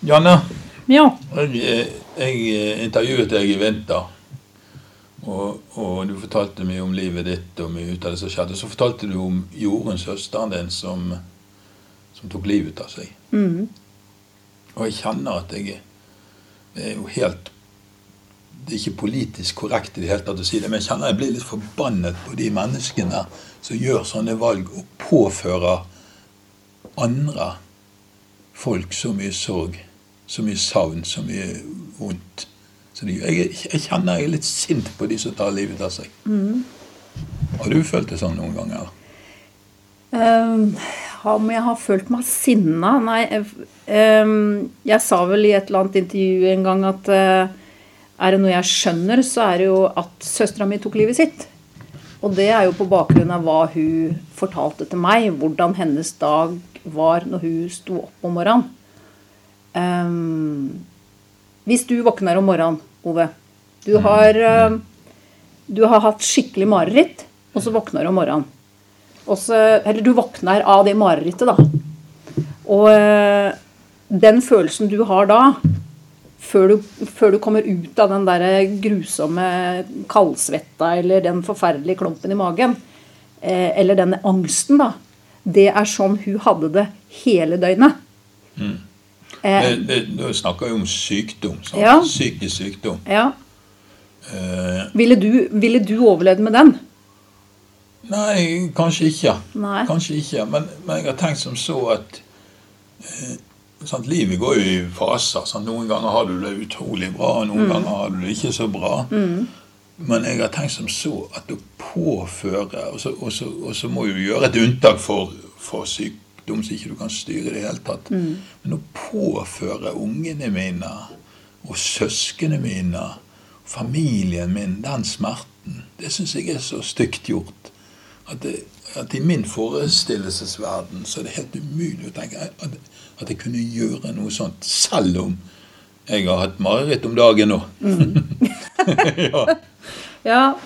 Janne, Ja. jeg, jeg intervjuet deg i vinter. Og, og du fortalte mye om livet ditt og mye ut av det som skjedde. Så fortalte du om Jorunn, søsteren din, som, som tok livet av seg. Mm. Og jeg kjenner at jeg Det er jo helt Det er ikke politisk korrekt i det hele tatt å si det, men jeg kjenner jeg blir litt forbannet på de menneskene som gjør sånne valg og påfører andre folk så mye sorg, så mye savn, så mye vondt. Så de, jeg, jeg kjenner jeg er litt sint på de som tar livet av seg. Har du følt det sånn noen ganger? Ehm, om jeg har følt meg sinna? Nei. um, jeg sa vel i et eller annet intervju en gang at uh, er det noe jeg skjønner, så er det jo at søstera mi tok livet sitt. Og det er jo på bakgrunn av hva hun fortalte til meg, hvordan hennes dag var når hun sto opp om morgenen. Ehm, hvis du våkner om morgenen, Ove Du har, um, du har hatt skikkelig mareritt, og så våkner du om morgenen. Også, eller du våkner av det marerittet, da. Og uh, den følelsen du har da, før du, før du kommer ut av den der grusomme kaldsvetta eller den forferdelige klumpen i magen, eh, eller den angsten, da, det er sånn hun hadde det hele døgnet. Eh, Det, nå snakker vi om sykdom. Ja. Psykisk sykdom. ja. Eh, Ville du, ville du overlevd med den? nei, kanskje ikke. Nei. Kanskje ikke, men, men jeg har tenkt som så at eh, sant, Livet går jo i faser. Sant? Noen ganger har du det utrolig bra, noen ganger har du det ikke så bra. Men jeg har tenkt som så at å påføre Og så, må vi gjøre et unntak for, for sykdom som ikke du kan styre i det hele tatt. Men å påføre ungene mine og søsknene mine, familien min, den smerten, det syns jeg er så stygt gjort at, det, at i min forestillelsesverden så er det helt umulig å tenke at, at jeg kunne gjøre noe sånt, selv om jeg har hatt mareritt om dagen nå. ja. Ja,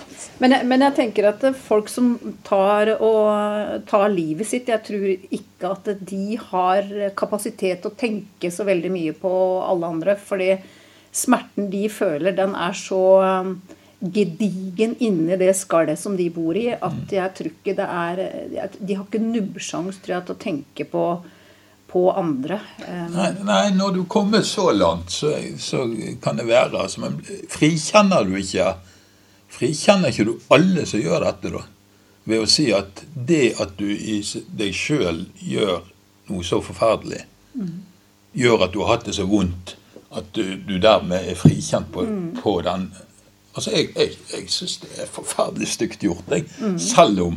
men jeg, men jeg tenker at folk som tar, og, tar livet sitt, jeg tror ikke at de har kapasitet til å tenke så veldig mye på alle andre. Fordi smerten de føler, den er så um, gedigen inni det skallet som de bor i, at jeg tror ikke det er De har ikke nubbesjans, tror jeg, til å tenke på, på andre. Um, Nei, nei, når du kommer så langt, så, så kan det være altså, Men frikjenner du ikke Frikjenner ikke du alle som gjør dette, da? Ved å si at det at du i deg sjøl gjør noe så forferdelig, gjør at du har hatt det så vondt at du, du dermed er frikjent på, på den Altså, jeg, jeg, jeg syns det er forferdelig stygt gjort, jeg. Selv om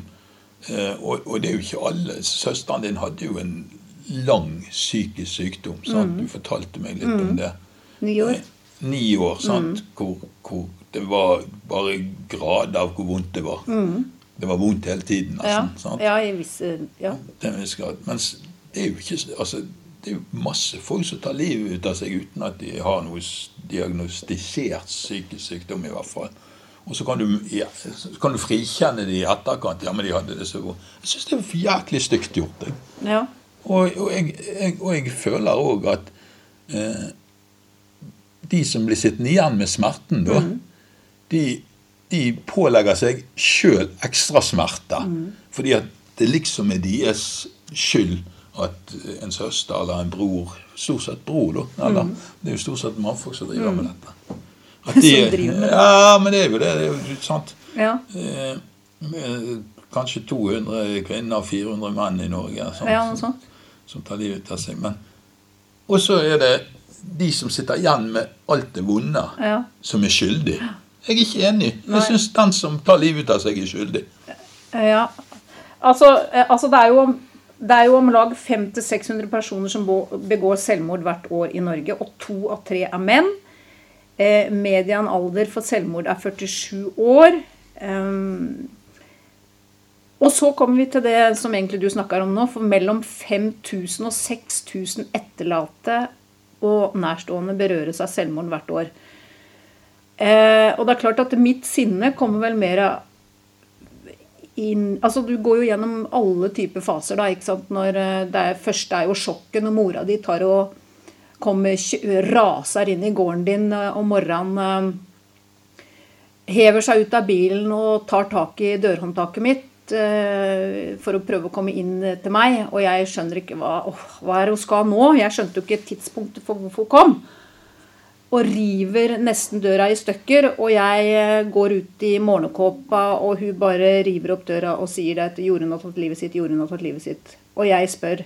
eh, og, og det er jo ikke alle. Søsteren din hadde jo en lang psykisk sykdom. Sant? Du fortalte meg litt om det. Ni år. Ni år, sant? Hvor, hvor det var bare grad av hvor vondt det var. Det var vondt hele tiden. Ja, sant? ja, i visse ja. Mens det er jo ikke altså, det er jo masse folk som tar livet ut av seg uten at de har noe diagnostisert psykisk sykdom, i hvert fall. Og så kan du, ja, så kan du frikjenne de i etterkant. Ja, men de hadde det så vondt. Jeg syns det er jæklig stygt gjort. Jeg. ja. Og, og, jeg, jeg, og jeg føler òg at eh, de som blir sittende igjen med smerten, da, de, de pålegger seg sjøl ekstra smerte. Fordi at det liksom er deres skyld at en søster eller en bror Stort sett bror, da. Eller, Det er jo stort sett mannfolk som driver med dette. At Som driver med det. Ja, men det er jo det. det er jo sant. ja. Eh, kanskje 200 kvinner og 400 menn i Norge sant, Ja, noe sånt. som tar livet av seg. Men, og så er det de som sitter igjen med alt det vonde, Ja. som er skyldig. Jeg er ikke enig. Jeg syns den som tar livet av seg, er skyldig. Ja. Altså, eh, altså det, er jo, det er jo om lag 500-600 personer som begår selvmord hvert år i Norge, og to av tre er menn. Eh, median alder for selvmord er 47 år. Um, og så kommer vi til det som egentlig du snakker om nå, for mellom 5000 og 6000 etterlatte og nærstående berøres av selvmord hvert år. Eh, og det er klart at mitt sinne kommer vel mer inn Altså, du går jo gjennom alle typer faser, da, ikke sant. Når eh, det er, første er jo sjokket når mora di tar og, kommer, raser inn i gården din eh, om morgenen. eh, Hever seg ut av bilen og tar tak i dørhåndtaket mitt for å prøve å komme inn til meg. Og jeg skjønner ikke hva, åh, hva er det hun skal nå. Jeg skjønte jo ikke tidspunktet for hvorfor hun kom. Og river nesten døra i stykker. Og jeg eh, går ut i morgenkåpa, og hun bare river opp døra og sier det at Jorunn har tatt livet sitt, Jorunn har tatt livet sitt. Og jeg spør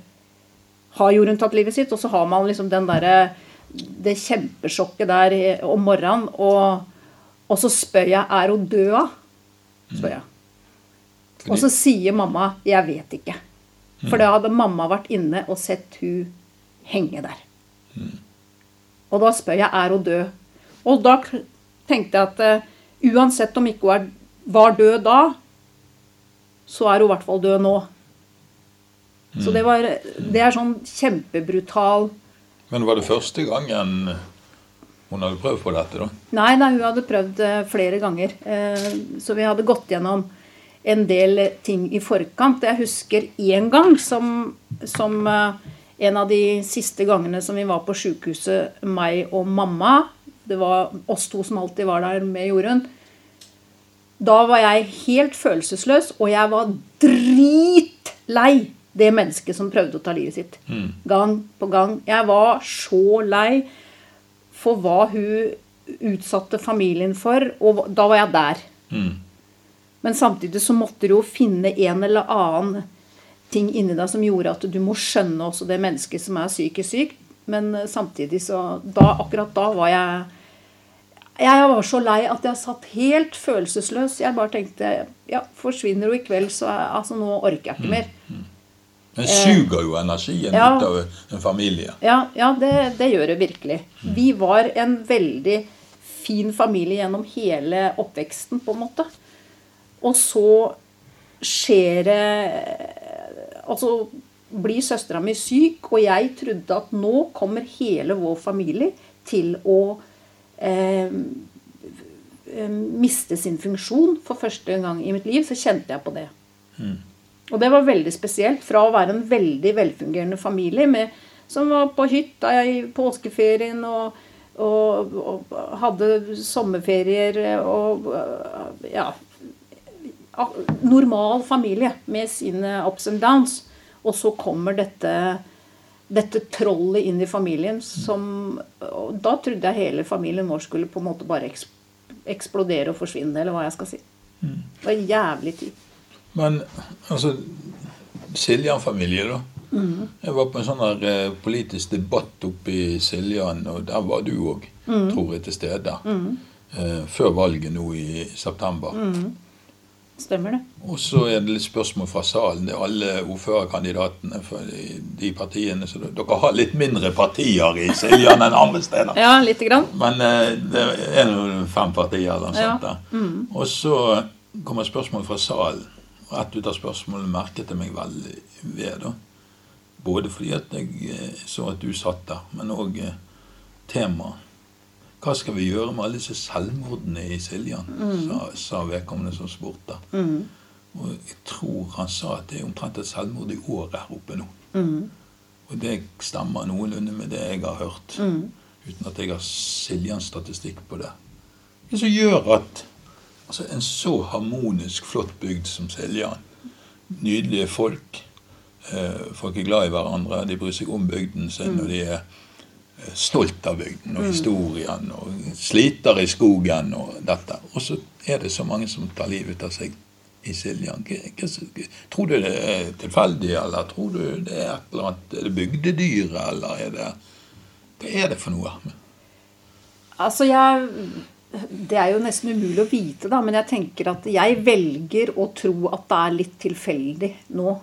har Jorunn tatt livet sitt? Og så har man liksom den derre det kjempesjokket der om morgenen. Og, og så spør jeg er hun død av? Spør jeg. Og så sier mamma 'jeg vet ikke'. For da hadde mamma vært inne og sett hun henge der. Og da spør jeg er hun død. Og da tenkte jeg at uh, uansett om ikke hun er, var død da, så er hun i hvert fall død nå. Så det, var, det er sånn kjempebrutal Men var det første gangen hun hadde prøvd på dette, da? Nei, nei, hun hadde prøvd eh, flere ganger. Uh, Så vi hadde gått gjennom en del ting i forkant. Jeg husker én gang som, som eh, en av de siste gangene som vi var på sjukehuset, meg og mamma. Det var oss to som alltid var der med Jorunn. Da var jeg helt følelsesløs, og jeg var dritlei det mennesket som prøvde å ta livet sitt. Gang på gang. Jeg var så lei for hva hun utsatte familien for, og da var jeg der. Mm. Men samtidig så måtte du jo finne en eller annen ting inni deg som gjorde at du må skjønne også det mennesket som er psykisk syk. Men eh, samtidig så da, Akkurat da var jeg Jeg var så lei at jeg satt helt følelsesløs. Jeg bare tenkte Ja, forsvinner hun i kveld, så jeg, altså nå orker jeg ikke mer. Den suger jo energien Ja. ut av en familie. Ja, ja det, det gjør det virkelig. Vi var en veldig fin familie gjennom hele oppveksten, på en måte. Og så skjer det Altså blir søstera mi syk, og jeg trodde at nå kommer hele vår familie til å eh, eh, miste sin funksjon. For første gang i mitt liv så kjente jeg på det. Og det var veldig spesielt. Fra å være en veldig velfungerende familie med, som var på hytta i påskeferien og, og, og hadde sommerferier og ja Normal familie med sine ups and downs. Og så kommer dette, dette trollet inn i familien som Da trodde jeg hele familien vår skulle på en måte bare eksplodere og forsvinne, eller hva jeg skal si. Det var en jævlig tid. Men altså Siljan-familie, da. Jeg var på en sånn her eh, politisk debatt oppe i Siljan, og der var du òg, tror jeg, til stede. Eh, før valget nå i september. Stemmer det? Og så er det litt spørsmål fra salen. Det er alle ordførerkandidatene for de, de partiene. Så dere har litt mindre partier i Siljan enn andre steder. Ja, lite grann. Men eh, det er nå fem partier eller noe Ja. sånt. der. Og så kommer spørsmål fra salen. Og ett ut av spørsmålene merket jeg meg veldig ved. da. Både fordi at jeg eh, så at du satt der, men òg eh, temaet. Hva skal vi gjøre med alle disse selvmordene i Siljan? Sa, sa vedkommende som spurte. Og jeg tror han sa at det er omtrent et selvmord i året her oppe nå. Og det stemmer noenlunde med det jeg har hørt. Uten at jeg har Siljan-statistikk på det. Det som gjør at altså, en så harmonisk, flott bygd som Siljan Nydelige folk. Eh, folk er glad i hverandre. De bryr seg om bygden sin. og de er stolt av bygden og historien og sliter i skogen og dette. Og så er det så mange som tar livet av seg i Siljan. Tror du det er tilfeldig, eller tror du det er et eller annet Er det bygdedyret, eller er det Hva er det for noe? Altså, jeg Det er jo nesten umulig å vite, da, men jeg tenker at jeg velger å tro at det er litt tilfeldig nå.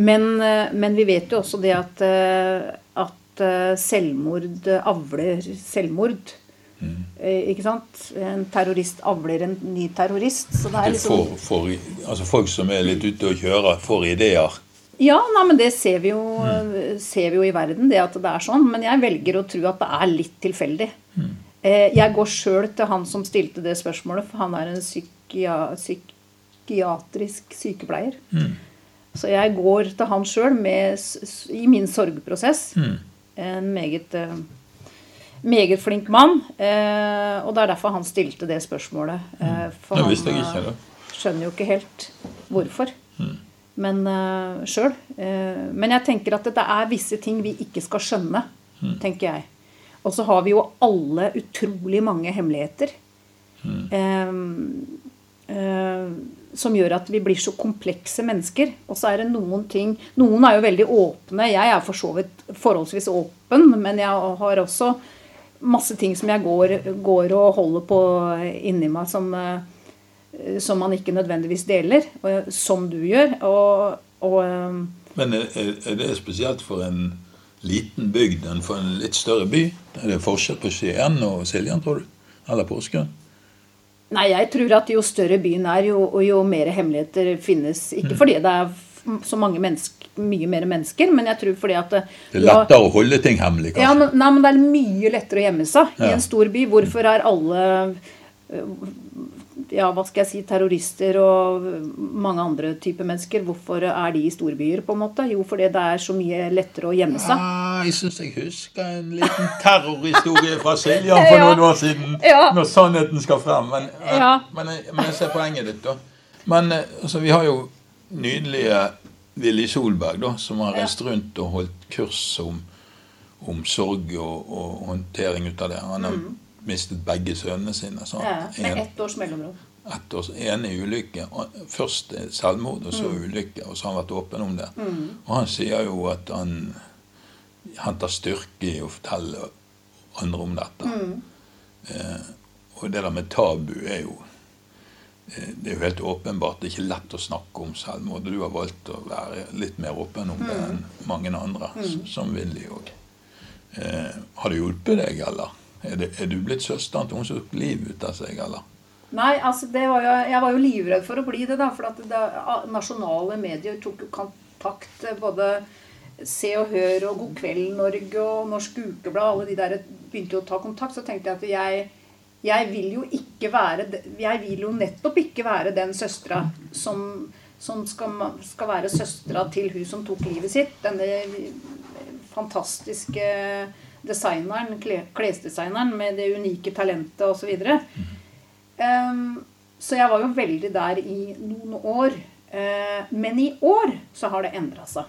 Men, eh, men vi vet jo også det at, eh, at selvmord avler selvmord. Mm. Ikke sant? En terrorist avler en ny terrorist. Så det er liksom får, får, altså Folk som er litt ute og kjører, får ideer. Ja, nei, men det ser vi, jo, ser vi jo i verden, det at det er sånn. Men jeg velger å tro at det er litt tilfeldig. Mm. Jeg går sjøl til han som stilte det spørsmålet, for han er en psykia, psykiatrisk sykepleier. Så jeg går til han sjøl i min sorgprosess. En meget, eh, meget flink mann. Eh, og det er derfor han stilte det spørsmålet. Eh, for han skjønner jo ikke helt hvorfor. Men uh, sjøl. men jeg tenker at det er visse ting vi ikke skal skjønne, tenker jeg. Og så har vi jo alle utrolig mange hemmeligheter. Eh, eh, som gjør at vi blir så komplekse mennesker. Og så er det noen ting Noen er jo veldig åpne. Jeg er for så vidt forholdsvis åpen, men jeg har også masse ting som jeg går, går og holder på inni meg som, eh, som man ikke nødvendigvis deler, som du gjør. Og, og eh, Men er det spesielt for en liten bygd enn for en litt større by? Er det forskjell på Skien og Siljan, tror du? Eller Porsgrunn? Nei, jeg tror at jo større byen er, jo, og jo mer hemmeligheter finnes. Ikke fordi det er så mange mennesker, mye mer mennesker, men jeg tror fordi at Det er lettere å holde ting hemmelig, ja, kanskje? men, nei, men det er mye lettere å gjemme seg i en stor by. Hvorfor er alle øh, ja, hva skal jeg si, terrorister og mange andre typer mennesker, hvorfor er de i storbyer, på en måte? Jo, fordi det er så mye lettere å gjemme seg. Ja, jeg syns jeg husker en liten terrorhistorie fra Siljan for noen år siden. Ja. Når sannheten skal frem. Men, men, Ja. men, jeg- men jeg ser poenget ditt, da. Men eh, altså, vi har jo nydelige Willy Solberg, da, som har reist rundt og holdt kurs om, om sorg og, og håndtering ut av det. Han har mistet begge sønnene sine. sant? Mm. Ja, med En- ett års mellomrom. ett års ene i ulykke. Først selvmord, og så ulykke. Og så har han vært åpen om det. Og han sier jo at han henter styrke i å fortelle andre om dette. Eh, og det der med tabu er jo eh, Det er jo helt åpenbart det er ikke lett å snakke om selvmord. Du har valgt å være litt mer åpen om det enn mange andre, s- som Willy òg. Eh, har det hjulpet deg, eller? Er, det, er du blitt søsteren til hun som tok livet ut av seg, eller? Nei, altså var jo, jeg var jo livredd for å bli det, da. For at det, nasjonale medier tok jo kontakt. eh, Både Se og Hør og God kveld Norge og Norsk Ukeblad. Alle de der begynte jo å ta kontakt. Så tenkte jeg at jeg, jeg vil jo ikke være Jeg vil jo nettopp ikke være den søstera som, som skal, skal være søstera til hun som tok livet sitt. Denne fantastiske designeren, klesdesigneren med det unike talentet osv. Um, så jeg var jo veldig der i noen år. Eh, men i år så har det endra seg.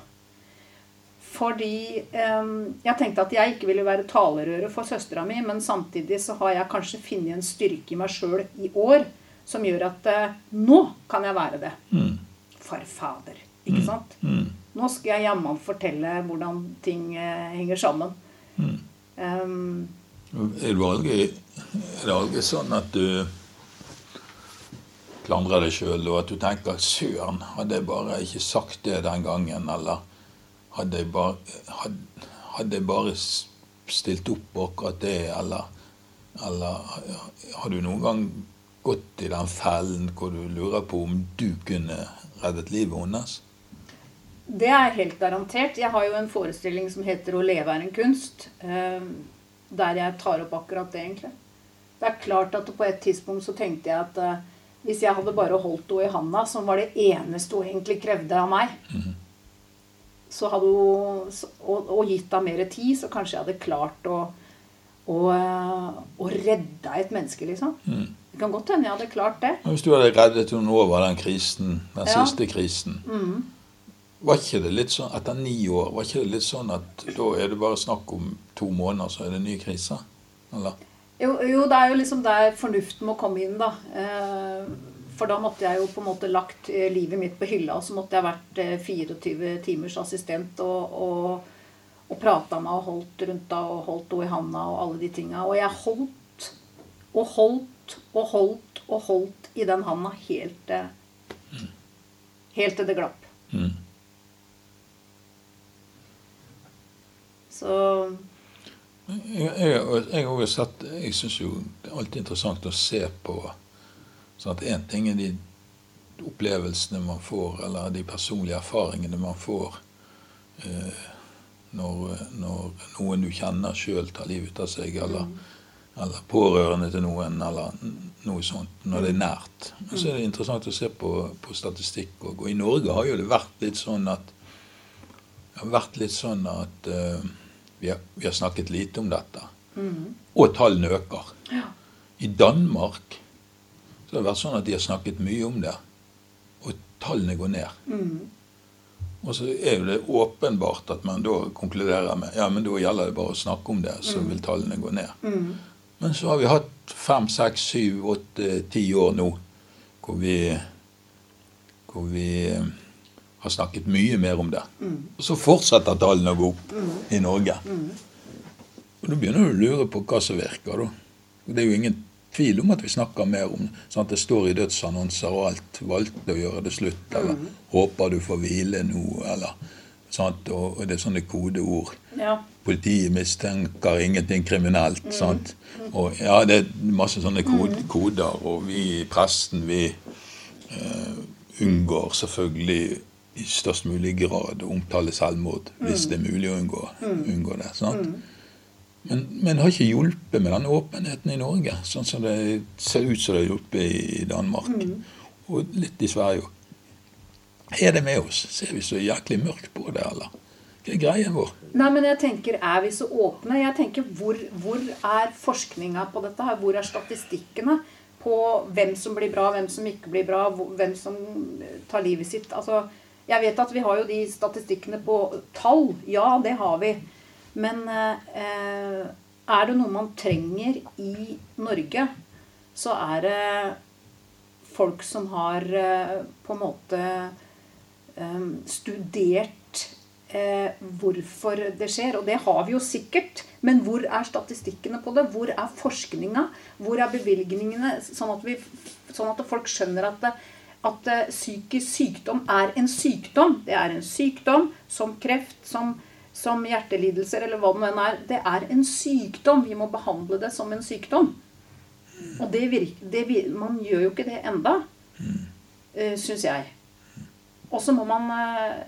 Fordi jeg tenkte at jeg ikke ville være talerøret for søstera mi, men samtidig så har jeg kanskje funnet en styrke i meg sjøl i år som gjør at eh, nå kan jeg være det. Mm. Farfader. Ikke sant? Nå skal jeg jammen fortelle hvordan ting eh, henger sammen. Er, du aldri, er det aldri sånn at du klandrer deg sjøl, og at du tenker 'søren, hadde jeg bare ikke sagt det den gangen', eller hadde jeg bare, hadde, hadde jeg bare stilt opp på akkurat det, eller, eller har du noen gang gått i den fellen hvor du lurer på om du kunne reddet livet hennes? Det er helt garantert. Jeg har jo en forestilling som heter 'Å leve er en kunst'. eh, Der jeg tar opp akkurat det, egentlig. Det er klart at på et tidspunkt så tenkte jeg at eh, hvis jeg hadde bare holdt henne i handa, som var det eneste hun egentlig krevde av meg, så hadde hun, og, og gitt henne mer tid, så kanskje jeg hadde klart å, å, eh, å redde et menneske, liksom. Det kan godt hende jeg hadde klart det. Hvis du hadde reddet henne over den krisen, den Ja. siste krisen, var ikke det litt sånn etter ni år, var ikke det litt sånn at da er det bare snakk om to måneder, så er det en ny krise? Eller? Jo, jo, det er jo liksom der fornuften må komme inn, da. Eh, For da måtte jeg jo på en måte lagt eh, livet mitt på hylla, og så måtte jeg vært eh, 24 timers assistent og, og, og prata med og holdt rundt da, og holdt henne i handa og alle de tinga. Og jeg holdt og holdt og holdt og holdt i den handa helt Helt til det glapp. Mm. Så Jeg, har også sett Jeg syns jo det er alltid interessant å se på sånn at Én ting er de opplevelsene man får, eller de personlige erfaringene man får eh, når, når noen du kjenner sjøl tar livet av seg, eller, eller pårørende til noen, eller noe sånt, når det er nært. Men så er det interessant å se på, på statistikk. Og, og i Norge har jo det vært litt sånn at det har vært litt sånn at eh, vi har, vi har snakket lite om dette. Og tallene øker. I Danmark så har det vært sånn at de har snakket mye om det, og tallene går ned. Og så er jo det åpenbart at man da konkluderer med ja, men da gjelder det bare å snakke om det, så vil tallene gå ned. Men så har vi hatt fem, seks, syv, åtte, ti år nå hvor vi, hvor vi har snakket mye mer om det. Og så fortsetter tallene å gå opp i Norge. Og da begynner du å lure på hva som virker, da. Og det er jo ingen tvil om at vi snakker mer om. Sånn at det står i dødsannonser og alt. Valgte å gjøre det slutt, eller håper du får hvile nå, eller sant? Og, det er sånne kodeord. Ja. Politiet mistenker ingenting kriminelt. sant? Og ja, det er masse sånne kod koder, og vi i presten, vi eh, unngår selvfølgelig i størst mulig grad å omtale selvmord, hvis det er mulig å unngå, unngå det. sant? Men, men det har ikke hjulpet med den åpenheten i Norge, sånn som det ser ut som det har hjulpet i, Danmark. Danmark. Og litt i Sverige òg. Er det med oss? Ser vi så jæklig mørkt på det, eller? Hva er greia vår? Nei, men jeg tenker, Er vi så åpne? Jeg tenker, Hvor, hvor er forskninga på dette? her? Hvor er statistikkene på hvem som blir bra, hvem som ikke blir bra, hvem som tar livet sitt? Altså, Jeg vet at vi har jo de statistikkene på tall. Ja, det har vi. Men eh, er det noe man trenger i Norge, så er det folk som har eh, på en måte eh, studert eh, hvorfor det skjer. Og det har vi jo sikkert. Men hvor er statistikkene på det? Hvor er forskninga? Hvor er bevilgningene? Sånn at, vi, sånn at folk skjønner at, det, at eh, psykisk sykdom er en sykdom. Det er en sykdom som kreft, som, som hjertelidelser eller hva det nå enn er. Det er en sykdom. Vi må behandle det som en sykdom. Og det virker, det, virker, man gjør jo ikke det enda, mm. syns jeg. Og så må man eh,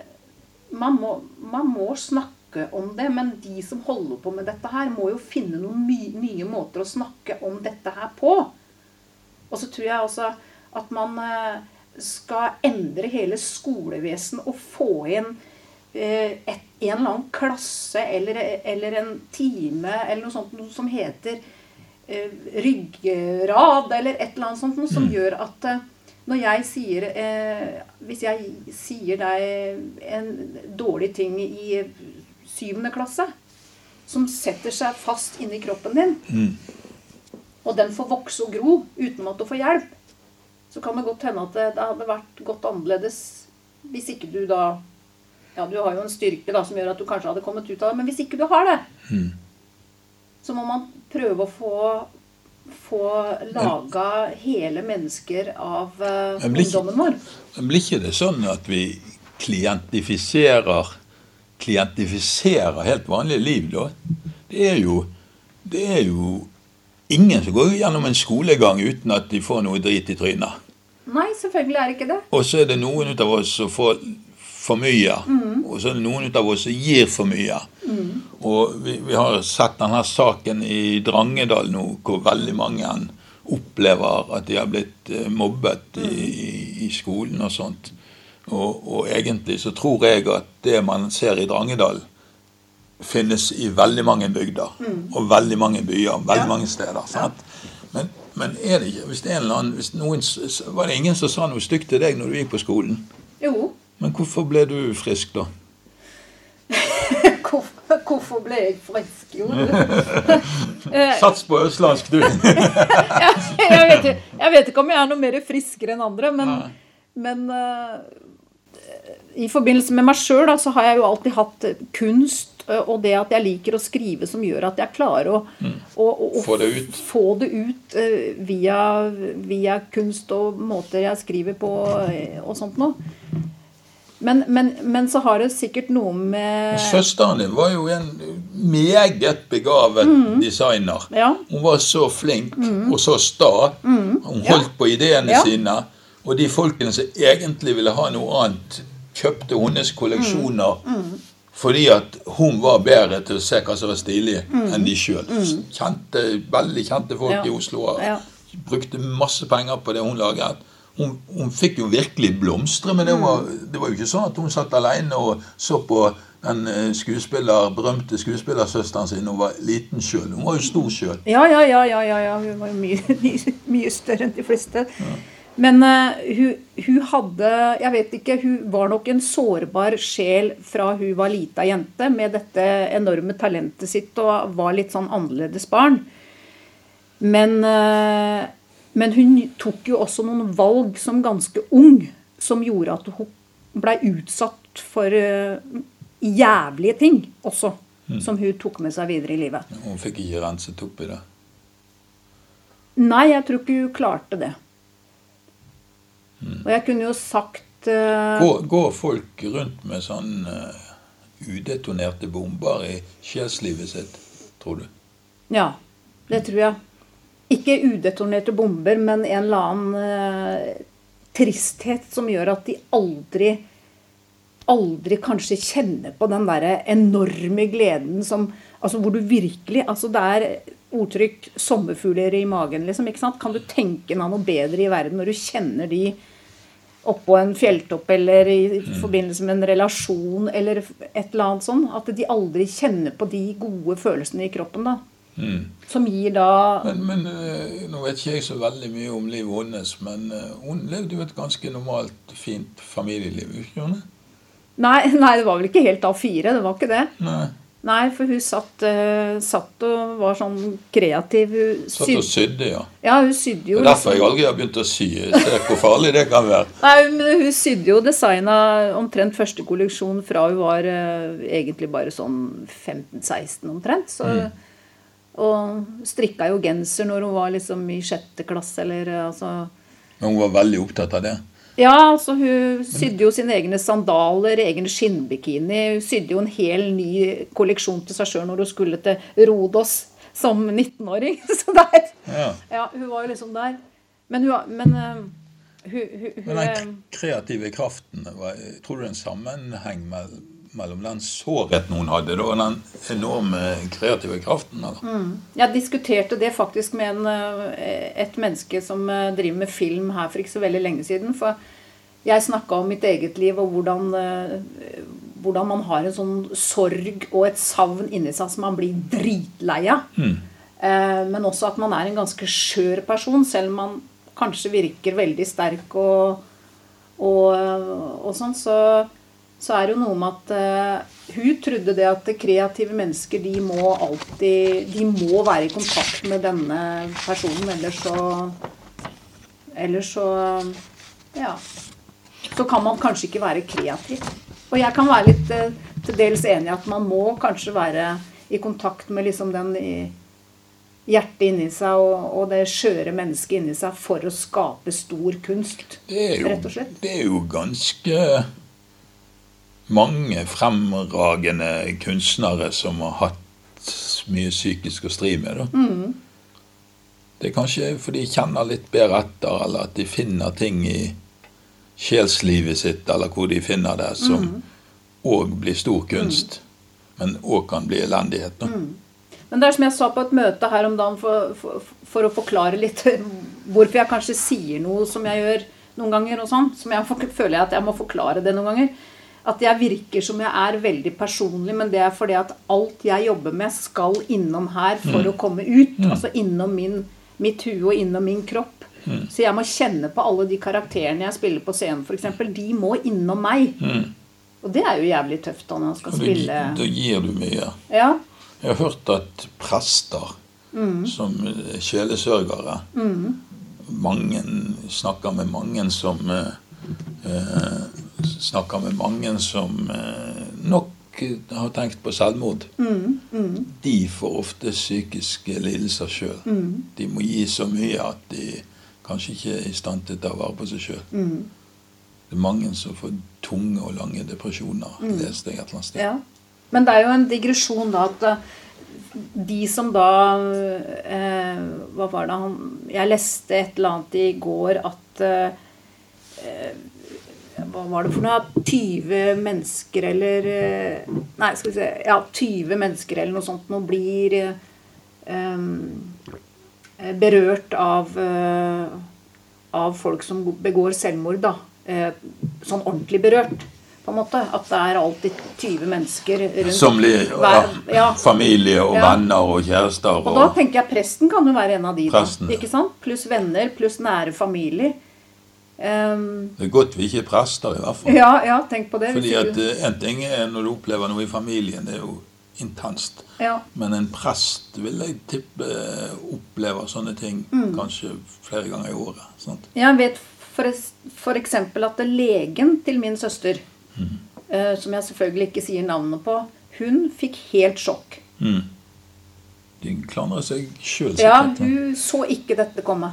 man må, man må snakke om det, men de som holder på med dette her, må jo finne noen nye måter å snakke om dette her på. Og så tror jeg også at man eh, skal endre hele skolevesenet og få inn eh, et, en eller annen klasse eller, eller en time eller noe sånt noe som heter eh, ryggrad eller et eller annet sånt noe som gjør at eh, når jeg sier eh, Hvis jeg sier deg en dårlig ting i syvende klasse, som setter seg fast inni kroppen din, og den får vokse og gro uten at du får hjelp, så kan det godt hende at det, det hadde vært godt annerledes hvis ikke du da Ja, du har jo en styrke da som gjør at du kanskje hadde kommet ut av det, men hvis ikke du har det, så må man prøve å få få laga hele mennesker av ikke- ungdommen vår. Men blir ikke det sånn at vi klientifiserer klientifiserer helt vanlige liv, da? Det er jo, det er jo ingen som går gjennom en skolegang uten at de får noe drit i trynet. Nei, selvfølgelig er det ikke det. Og så er det noen ut av oss som får for mye. Og så er det noen ut av oss som gir for mye. Og vi, vi har sett denne saken i Drangedal nå, hvor veldig mange opplever at de har blitt eh, mobbet i, i, i skolen og sånt. Og, og egentlig så tror jeg at det man ser i Drangedal, finnes i veldig mange bygder. Og veldig mange byer. Veldig Ja. mange steder. Sant? Men, men er det ikke hvis det er en eller annen, hvis noen, Var det ingen som sa noe stygt til deg når du gikk på skolen? Jo. Men hvorfor ble du frisk da? Hvorfor, hvorfor ble jeg frisk? Jo. Eh, Sats på østlandsk, du! jeg, vet, ikke- jeg vet ikke om jeg er noe mer friskere enn andre, men, men uh, i forbindelse med meg sjøl så har jeg jo alltid hatt kunst og det at jeg liker å skrive, som gjør at jeg klarer å, å, å, å Mm. Få det ut. få det ut uh, via, via kunst og måter jeg skriver på eh, og sånt noe. Men, men, men så har det sikkert noe med Søsteren din var jo en meget begavet designer. Mm. Ja. Hun var så flink og så sta. Hun holdt på ideene Mm. Ja. sine. Og de folkene som egentlig ville ha noe annet, kjøpte hennes kolleksjoner Mm. Fordi at hun var bedre til å se hva som var stilig, enn de sjøl. Kjente, veldig kjente folk Mm. Ja. i Oslo. og Ja. Brukte masse penger på det hun laget. Hun, hun fikk jo virkelig blomstre, men det var, det var jo ikke sånn at hun satt alene og så på den eh, skuespiller, berømte skuespillersøsteren sin hun var liten sjøl. Hun var jo stor sjøl. Ja, ja, ja, ja, ja, ja. Hun var jo mye, mye, større enn de fleste. Men uh, hun, hun hadde Jeg vet ikke, hun var nok en sårbar sjel fra hun var lita jente med dette enorme talentet sitt og var litt sånn annerledes barn. Men, uh, men hun tok jo også noen valg som ganske ung som gjorde at hun blei utsatt for uh, jævlige ting også. Som hun tok med seg videre i livet. Hun fikk ikke renset opp i det. Nei, jeg tror ikke hun klarte det. Og jeg kunne jo sagt uh, Går, går folk rundt med sånn uh, udetonerte bomber i sjelslivet sitt, tror du? Ja, det tror jeg. Ikke udetonerte bomber, men en eller annen uh, tristhet som gjør at de aldri Aldri kanskje kjenner på den derre enorme gleden som Altså hvor du virkelig Altså det er ordtrykk 'sommerfugler i magen', liksom. ikke sant? Kan du tenke deg noe bedre i verden når du kjenner de oppå en fjelltopp eller i forbindelse med en relasjon eller et eller annet sånn? At de aldri kjenner på de gode følelsene i kroppen, da. Som gir da Men, men eh, Nå vet ikke jeg så veldig mye om livet hennes, men eh, hun levde jo et ganske normalt, fint familieliv. Ikke hun? Nei, nei, det var vel ikke helt A4. Det var ikke det. Nei. Nei, for hun satt, uh, satt og var sånn kreativ. Hun Satt syd- og sydde, ja. ja, hun sydde jo. Det er derfor jeg aldri har begynt å sy. Se hvor farlig det kan være. Nei, men Hun sydde jo designa omtrent første kolleksjon fra hun var uh, egentlig bare sånn 15-16 omtrent. Så, Og strikka jo genser når hun var liksom i sjette klasse eller eh, altså Men hun var veldig opptatt av det. Ja, altså hun sydde jo sine egne sandaler, egen skinnbikini. Hun sydde jo en hel ny kolleksjon til seg sjøl når hun skulle til Rodos som 19-åring. Så der Ja. Ja, hun var jo liksom der. Men hun, men, eh, hun, hun, hun Men eh, den kreative kraften, tror du det er en sammenheng mell- mellom den sårheten hun hadde, da, og den enorme kreative kraften? Mm. Jeg diskuterte det faktisk med en, eh, et menneske som eh, driver med film her for ikke så veldig lenge siden. For jeg snakka om mitt eget liv og hvordan, eh, hvordan man har en sånn sorg og et savn inni seg som man blir dritlei av. Mm. Men også at man er en ganske skjør person, selv om man kanskje virker veldig sterk og, og, og sånn. Så, så er det jo noe med at uh, hun trodde det at kreative mennesker de må alltid De må være i kontakt med denne personen, ellers så Ellers så Ja. Så kan man kanskje ikke være kreativ. Og jeg kan være litt uh, til dels enig i at man må kanskje være i kontakt med liksom den i, hjertet inni seg og, og det skjøre mennesket inni seg for å skape stor kunst. Jo, Rett og slett. det er jo ganske mange fremragende kunstnere som har hatt mye psykisk å stri med. Mm. Det er kanskje fordi de kjenner litt bedre etter, eller at de finner ting i sjelslivet sitt, eller hvor de finner det, som Mm. blir stor kunst, men òg kan bli elendighet. Da. Mm. Men det er som jeg sa på et møte her om dagen for, for, for å forklare litt hvorfor jeg kanskje sier noe som jeg gjør noen ganger, og sånn, som jeg føler at jeg må forklare det noen ganger. At jeg virker som jeg er veldig personlig, men det er fordi at alt jeg jobber med, skal innom her for å komme ut. Altså innom min, mitt hue og innom min kropp. Så jeg må kjenne på alle de karakterene jeg spiller på scenen, f.eks. De må innom meg. Og det er jo jævlig tøft da når man skal Og da, spille da gir du mye. Ja. Jeg har hørt at prester som kjelesørgere sjelesørgere mange, Snakker med mange som eh, eh, Snakker med mange som eh, nok har tenkt på selvmord. De får ofte psykiske lidelser sjøl. De må gi så mye at de kanskje ikke er i stand til å ta vare på seg sjøl. Det er mange som får tunge og lange depresjoner, leste jeg et eller annet sted. Ja. Men det er jo en digresjon da at eh, de som da eh, Hva var det han Jeg leste et eller annet i går at eh, Hva var det for noe? At 20 mennesker eller eh, Nei, skal vi se Ja, 20 mennesker eller noe sånt nå blir eh, eh, berørt av av folk som begår selvmord, da. Eh, sånn ordentlig berørt. På en måte. At det er alltid 20 mennesker rundt. Som blir ja, Hver- ja. familie og Ja. venner og kjærester. Og da tenker jeg presten kan jo være en av de. da, Presten, ikke sant? Pluss venner, pluss nære familier. Ehm, Det er godt vi ikke er prester, i hvert fall. ja, ja, tenk på det. Fordi at eh, En ting er når du opplever noe i familien, det er jo intenst. ja. Men en prest vil jeg tippe eh, opplever sånne ting Mm. kanskje flere ganger i året. Sant? Jeg vet eksempel at legen til min søster, mm. uh, som jeg selvfølgelig ikke sier navnet på, hun fikk helt sjokk. Mm. De klandrer seg sjøl Ja, hun så ikke dette komme.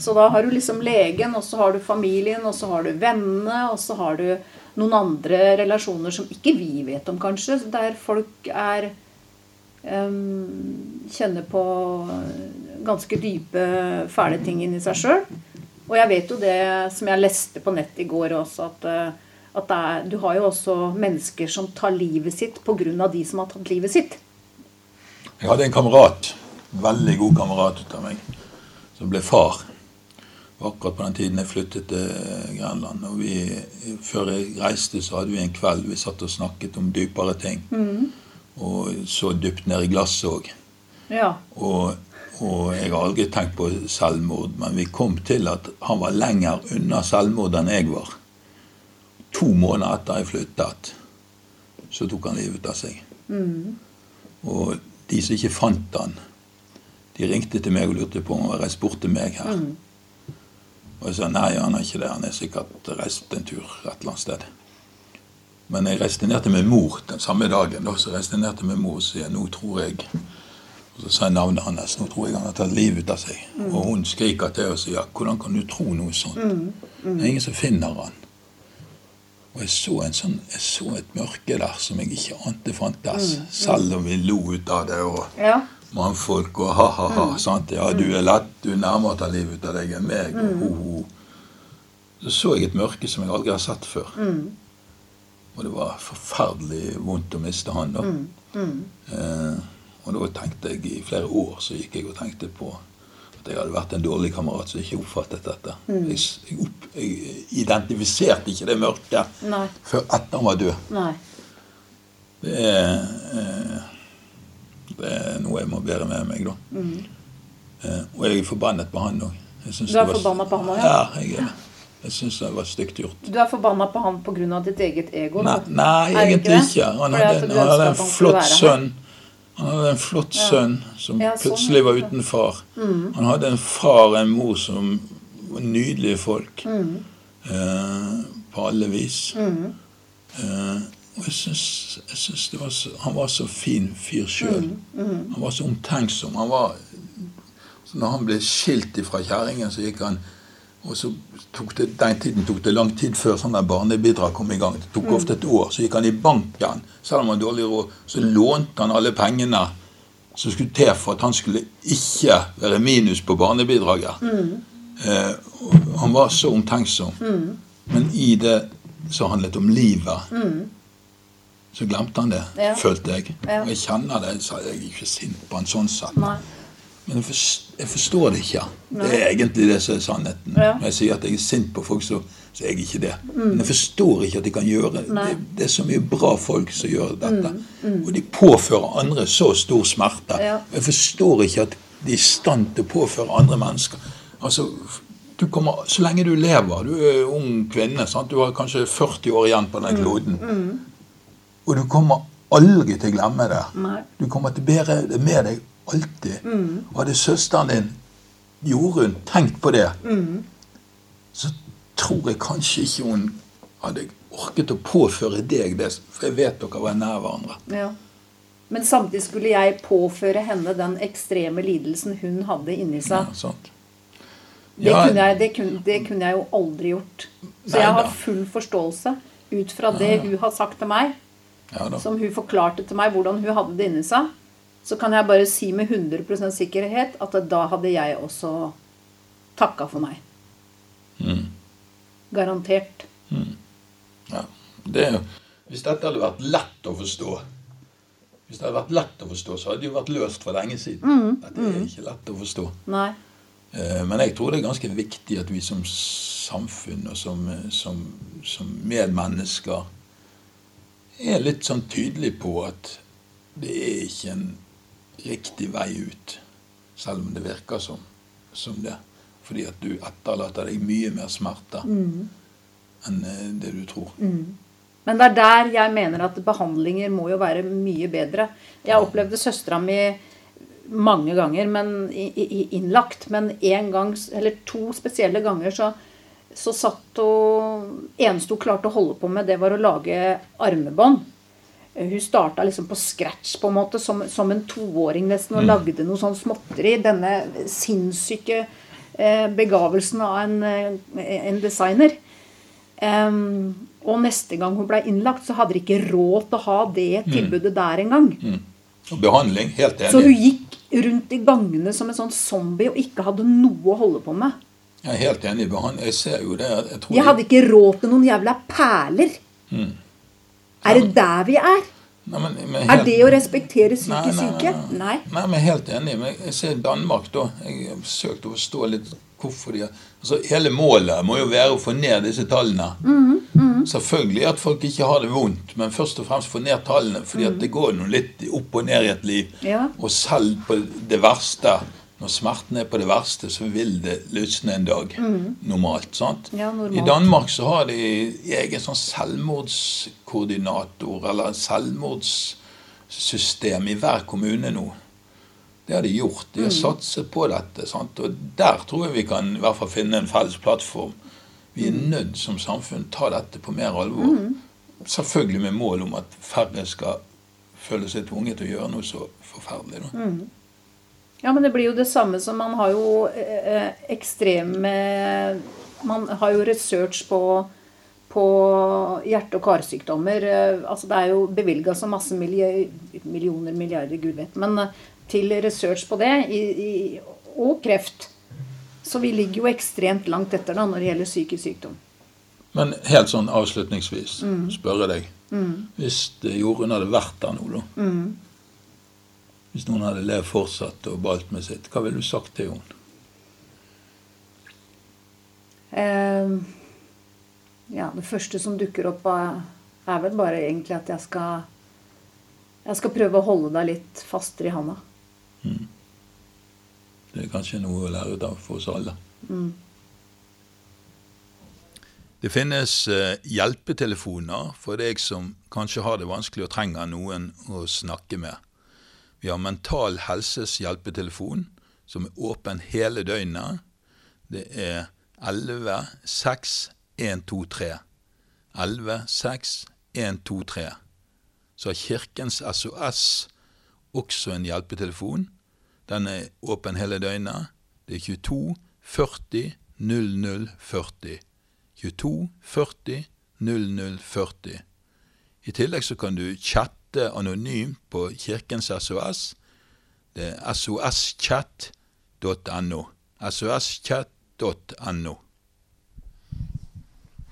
Så da har du liksom legen, og så har du familien, og så har du vennene, og så har du noen andre relasjoner som ikke vi vet om, kanskje, der folk er um, Kjenner på ganske dype, fæle ting inni seg sjøl. Og jeg vet jo det som jeg leste på nett i går også, at, eh, at er, du har jo også mennesker som tar livet sitt pga. de som har tatt livet sitt. Jeg hadde en kamerat, veldig god kamerat ut av meg, som ble far. Akkurat på den tiden jeg flyttet til Grenland. Og vi, før jeg reiste, så hadde vi en kveld vi satt og snakket om dypere ting. Og så dypt ned i glasset òg. Ja. Og, og jeg har aldri tenkt på selvmord, men vi kom til at han var lenger unna selvmord enn jeg var. To måneder etter jeg flyttet, så tok han livet av seg. Og de som ikke fant han, de ringte til meg og lurte på om han hadde reist bort til meg her. Og jeg sa nei, han er ikke det. Han er sikkert reist en tur et eller annet sted. Men jeg reiste ned til min mor den samme dagen. Da, så reiste jeg ned til min mor og sier nå tror jeg og Så sa jeg navnet hans. Nå tror jeg han har tatt livet ut av seg. Og hun skriker til og sier hvordan kan du tro noe sånt? Det er ingen som finner han. Og jeg så, en sånn, jeg så et mørke der som jeg ikke ante fantes. Selv om vi lo ut av det. og ja. Mannfolk og ha-ha-ha. sant? Ja, du er lett, du er nærmere å ta livet ut av deg enn meg. og ho-ho. Så så jeg et mørke som jeg aldri har sett før. Og det var forferdelig vondt å miste han da. Eh, og da tenkte jeg i flere år så gikk jeg og tenkte på at jeg hadde vært en dårlig kamerat som ikke oppfattet dette. Jeg, jeg, opp, jeg identifiserte ikke det mørket før etter han var død. Nei. Det er, eh, det er noe jeg må bære med meg, da. Eh, og jeg er forbannet på han òg. Du er forbannet på han også, ja? Ja, jeg er det. Jeg syns det var stygt gjort. Du er forbanna på han pga. ditt eget ego? Nei, nei egentlig ikke. Han hadde, han hadde en flott sønn. Han hadde en flott sønn som Ja, sånn, plutselig var. Mm. uten far. Han hadde en far og en mor som var nydelige folk. Mm. Eh, på alle vis. Eh, og jeg syns, jeg syns det var så, Han var så fin fyr sjøl. Mm. Han var så omtenksom. Han var, så når han ble skilt fra kjerringen, så gikk han og så tok det, Den tiden tok det lang tid før sånne barnebidrag kom i gang. Det tok ofte et år. Så gikk han i banken, selv om han hadde dårlig råd. Så lånte han alle pengene som skulle til for at han skulle ikke være minus på barnebidraget. Eh, og han var så omtenksom. Men i det så handlet om livet, så glemte han det, Ja. følte jeg. Ja. Og jeg kjenner det. Så jeg er ikke sint på han sånn sett. Nei. Men jeg, forst, jeg forstår det ikke. Det er egentlig det som er sannheten. Ja. Når jeg sier at jeg er sint på folk, så, så er jeg ikke det. Men jeg forstår ikke at de kan gjøre det. Det, er så mye bra folk som gjør dette. Og de påfører andre så stor smerte. Ja. Jeg forstår ikke at de er i stand til å påføre andre mennesker. Altså, du kommer, Så lenge du lever, du er ung kvinne, sant? du har kanskje 40 år igjen på den kloden, og du kommer aldri til å glemme det. Nei. Du kommer til å bære det med deg alltid. Og hadde søsteren din, Jorunn, tenkt på det, så tror jeg kanskje ikke hun hadde orket å påføre deg det, for jeg vet dere var nær hverandre. Ja. Men samtidig skulle jeg påføre henne den ekstreme lidelsen hun hadde inni Ja, seg. sant? Det, Ja, kunne jeg, det, kunne, det kunne jeg jo aldri gjort. Så jeg har full forståelse ut fra det hun har sagt til meg, ja som hun forklarte til meg hvordan hun hadde det inni seg. Så kan jeg bare si med 100% sikkerhet at da hadde jeg også takka for meg. Mm. Garantert. Ja. Det, hvis dette hadde vært lett å forstå Hvis det hadde vært lett å forstå, så hadde det jo vært løst for lenge siden. Dette er ikke lett å forstå. Nei. Eh, Men jeg tror det er ganske viktig at vi som samfunn og som, som, som medmennesker er litt sånn tydelig på at det er ikke en riktig vei ut, selv om det virker som, som det. Fordi at du etterlater deg mye mer smerte enn eh, det du tror. Men det er der jeg mener at behandlinger må jo være mye bedre. Jeg opplevde søstera mi mange ganger men, innlagt, men en gang, eller to spesielle ganger så, så satt hun Eneste hun klarte å holde på med, det var å lage armebånd. Hun starta liksom på scratch, på en måte, som, som en toåring nesten, og lagde noe sånn småtteri. Denne sinnssyke eh, begavelsen av en, eh, en designer. Um, og neste gang hun ble innlagt, så hadde de ikke råd til å ha det tilbudet der engang. Og behandling, helt Så hun gikk rundt i gangene som en sånn zombie og ikke hadde noe å holde på med. Jeg er helt enig med han. Jeg ser jo det. Jeg tror Jeg hadde ikke råd til noen jævla perler. Er det der vi er? Nei, men, men Er det å respektere psykisk syke? nei, Nei. Nei, men helt enig. Men jeg ser Danmark, da. Jeg har forsøkt å forstå litt hvorfor de har altså, Hele målet må jo være å få ned disse tallene. Selvfølgelig at folk ikke har det vondt, men først og fremst få ned tallene. fordi at det går nå litt opp og ned i et liv. Ja. Og selv på det verste, når smerten er på det verste, så vil det løsne en dag. Normalt. sant? Ja, normalt. I Danmark så har de egen sånn selvmordskoordinator, eller selvmordssystem i hver kommune nå. Det har de gjort. De har satset på dette. Sant? Og der tror jeg vi kan i hvert fall finne en felles plattform. Vi er nødt som samfunn ta dette på mer alvor. Selvfølgelig med mål om at færre skal føle seg tvunget til å gjøre noe så forferdelig. Da. Ja, men det blir jo det samme som man har jo eh, ekstreme Man har jo research på, på hjerte- og karsykdommer. Eh, altså det er jo bevilga så masse milli- millioner, milliarder, gud vet, men eh, til research på det, i, i, og kreft. Så vi ligger jo ekstremt langt etter da når det gjelder psykisk sykdom. Men helt sånn avslutningsvis spørre deg. Hvis jorden Jorunn hadde vært der nå, da. Hvis noen hadde levd fortsatt og balt med sitt, hva ville du sagt til henne? Uh, ja, det første som dukker opp, er, vel bare egentlig at jeg skal Jeg skal prøve å holde deg litt fastere i handa. Det er kanskje noe å lære ut av for oss alle. Det finnes eh, hjelpetelefoner for deg som kanskje har det vanskelig og trenger noen å snakke med. Vi har Mental Helses hjelpetelefon, som er åpen hele døgnet. Det er 11 6 123. 11 6 123. Så har Kirkens SOS også en hjelpetelefon. Den er åpen hele døgnet. Det er 22 40 00 40. 22 40 00 40. I tillegg så kan du chatte anonymt på Kirkens SOS. Det er soschat.no. soschat.no.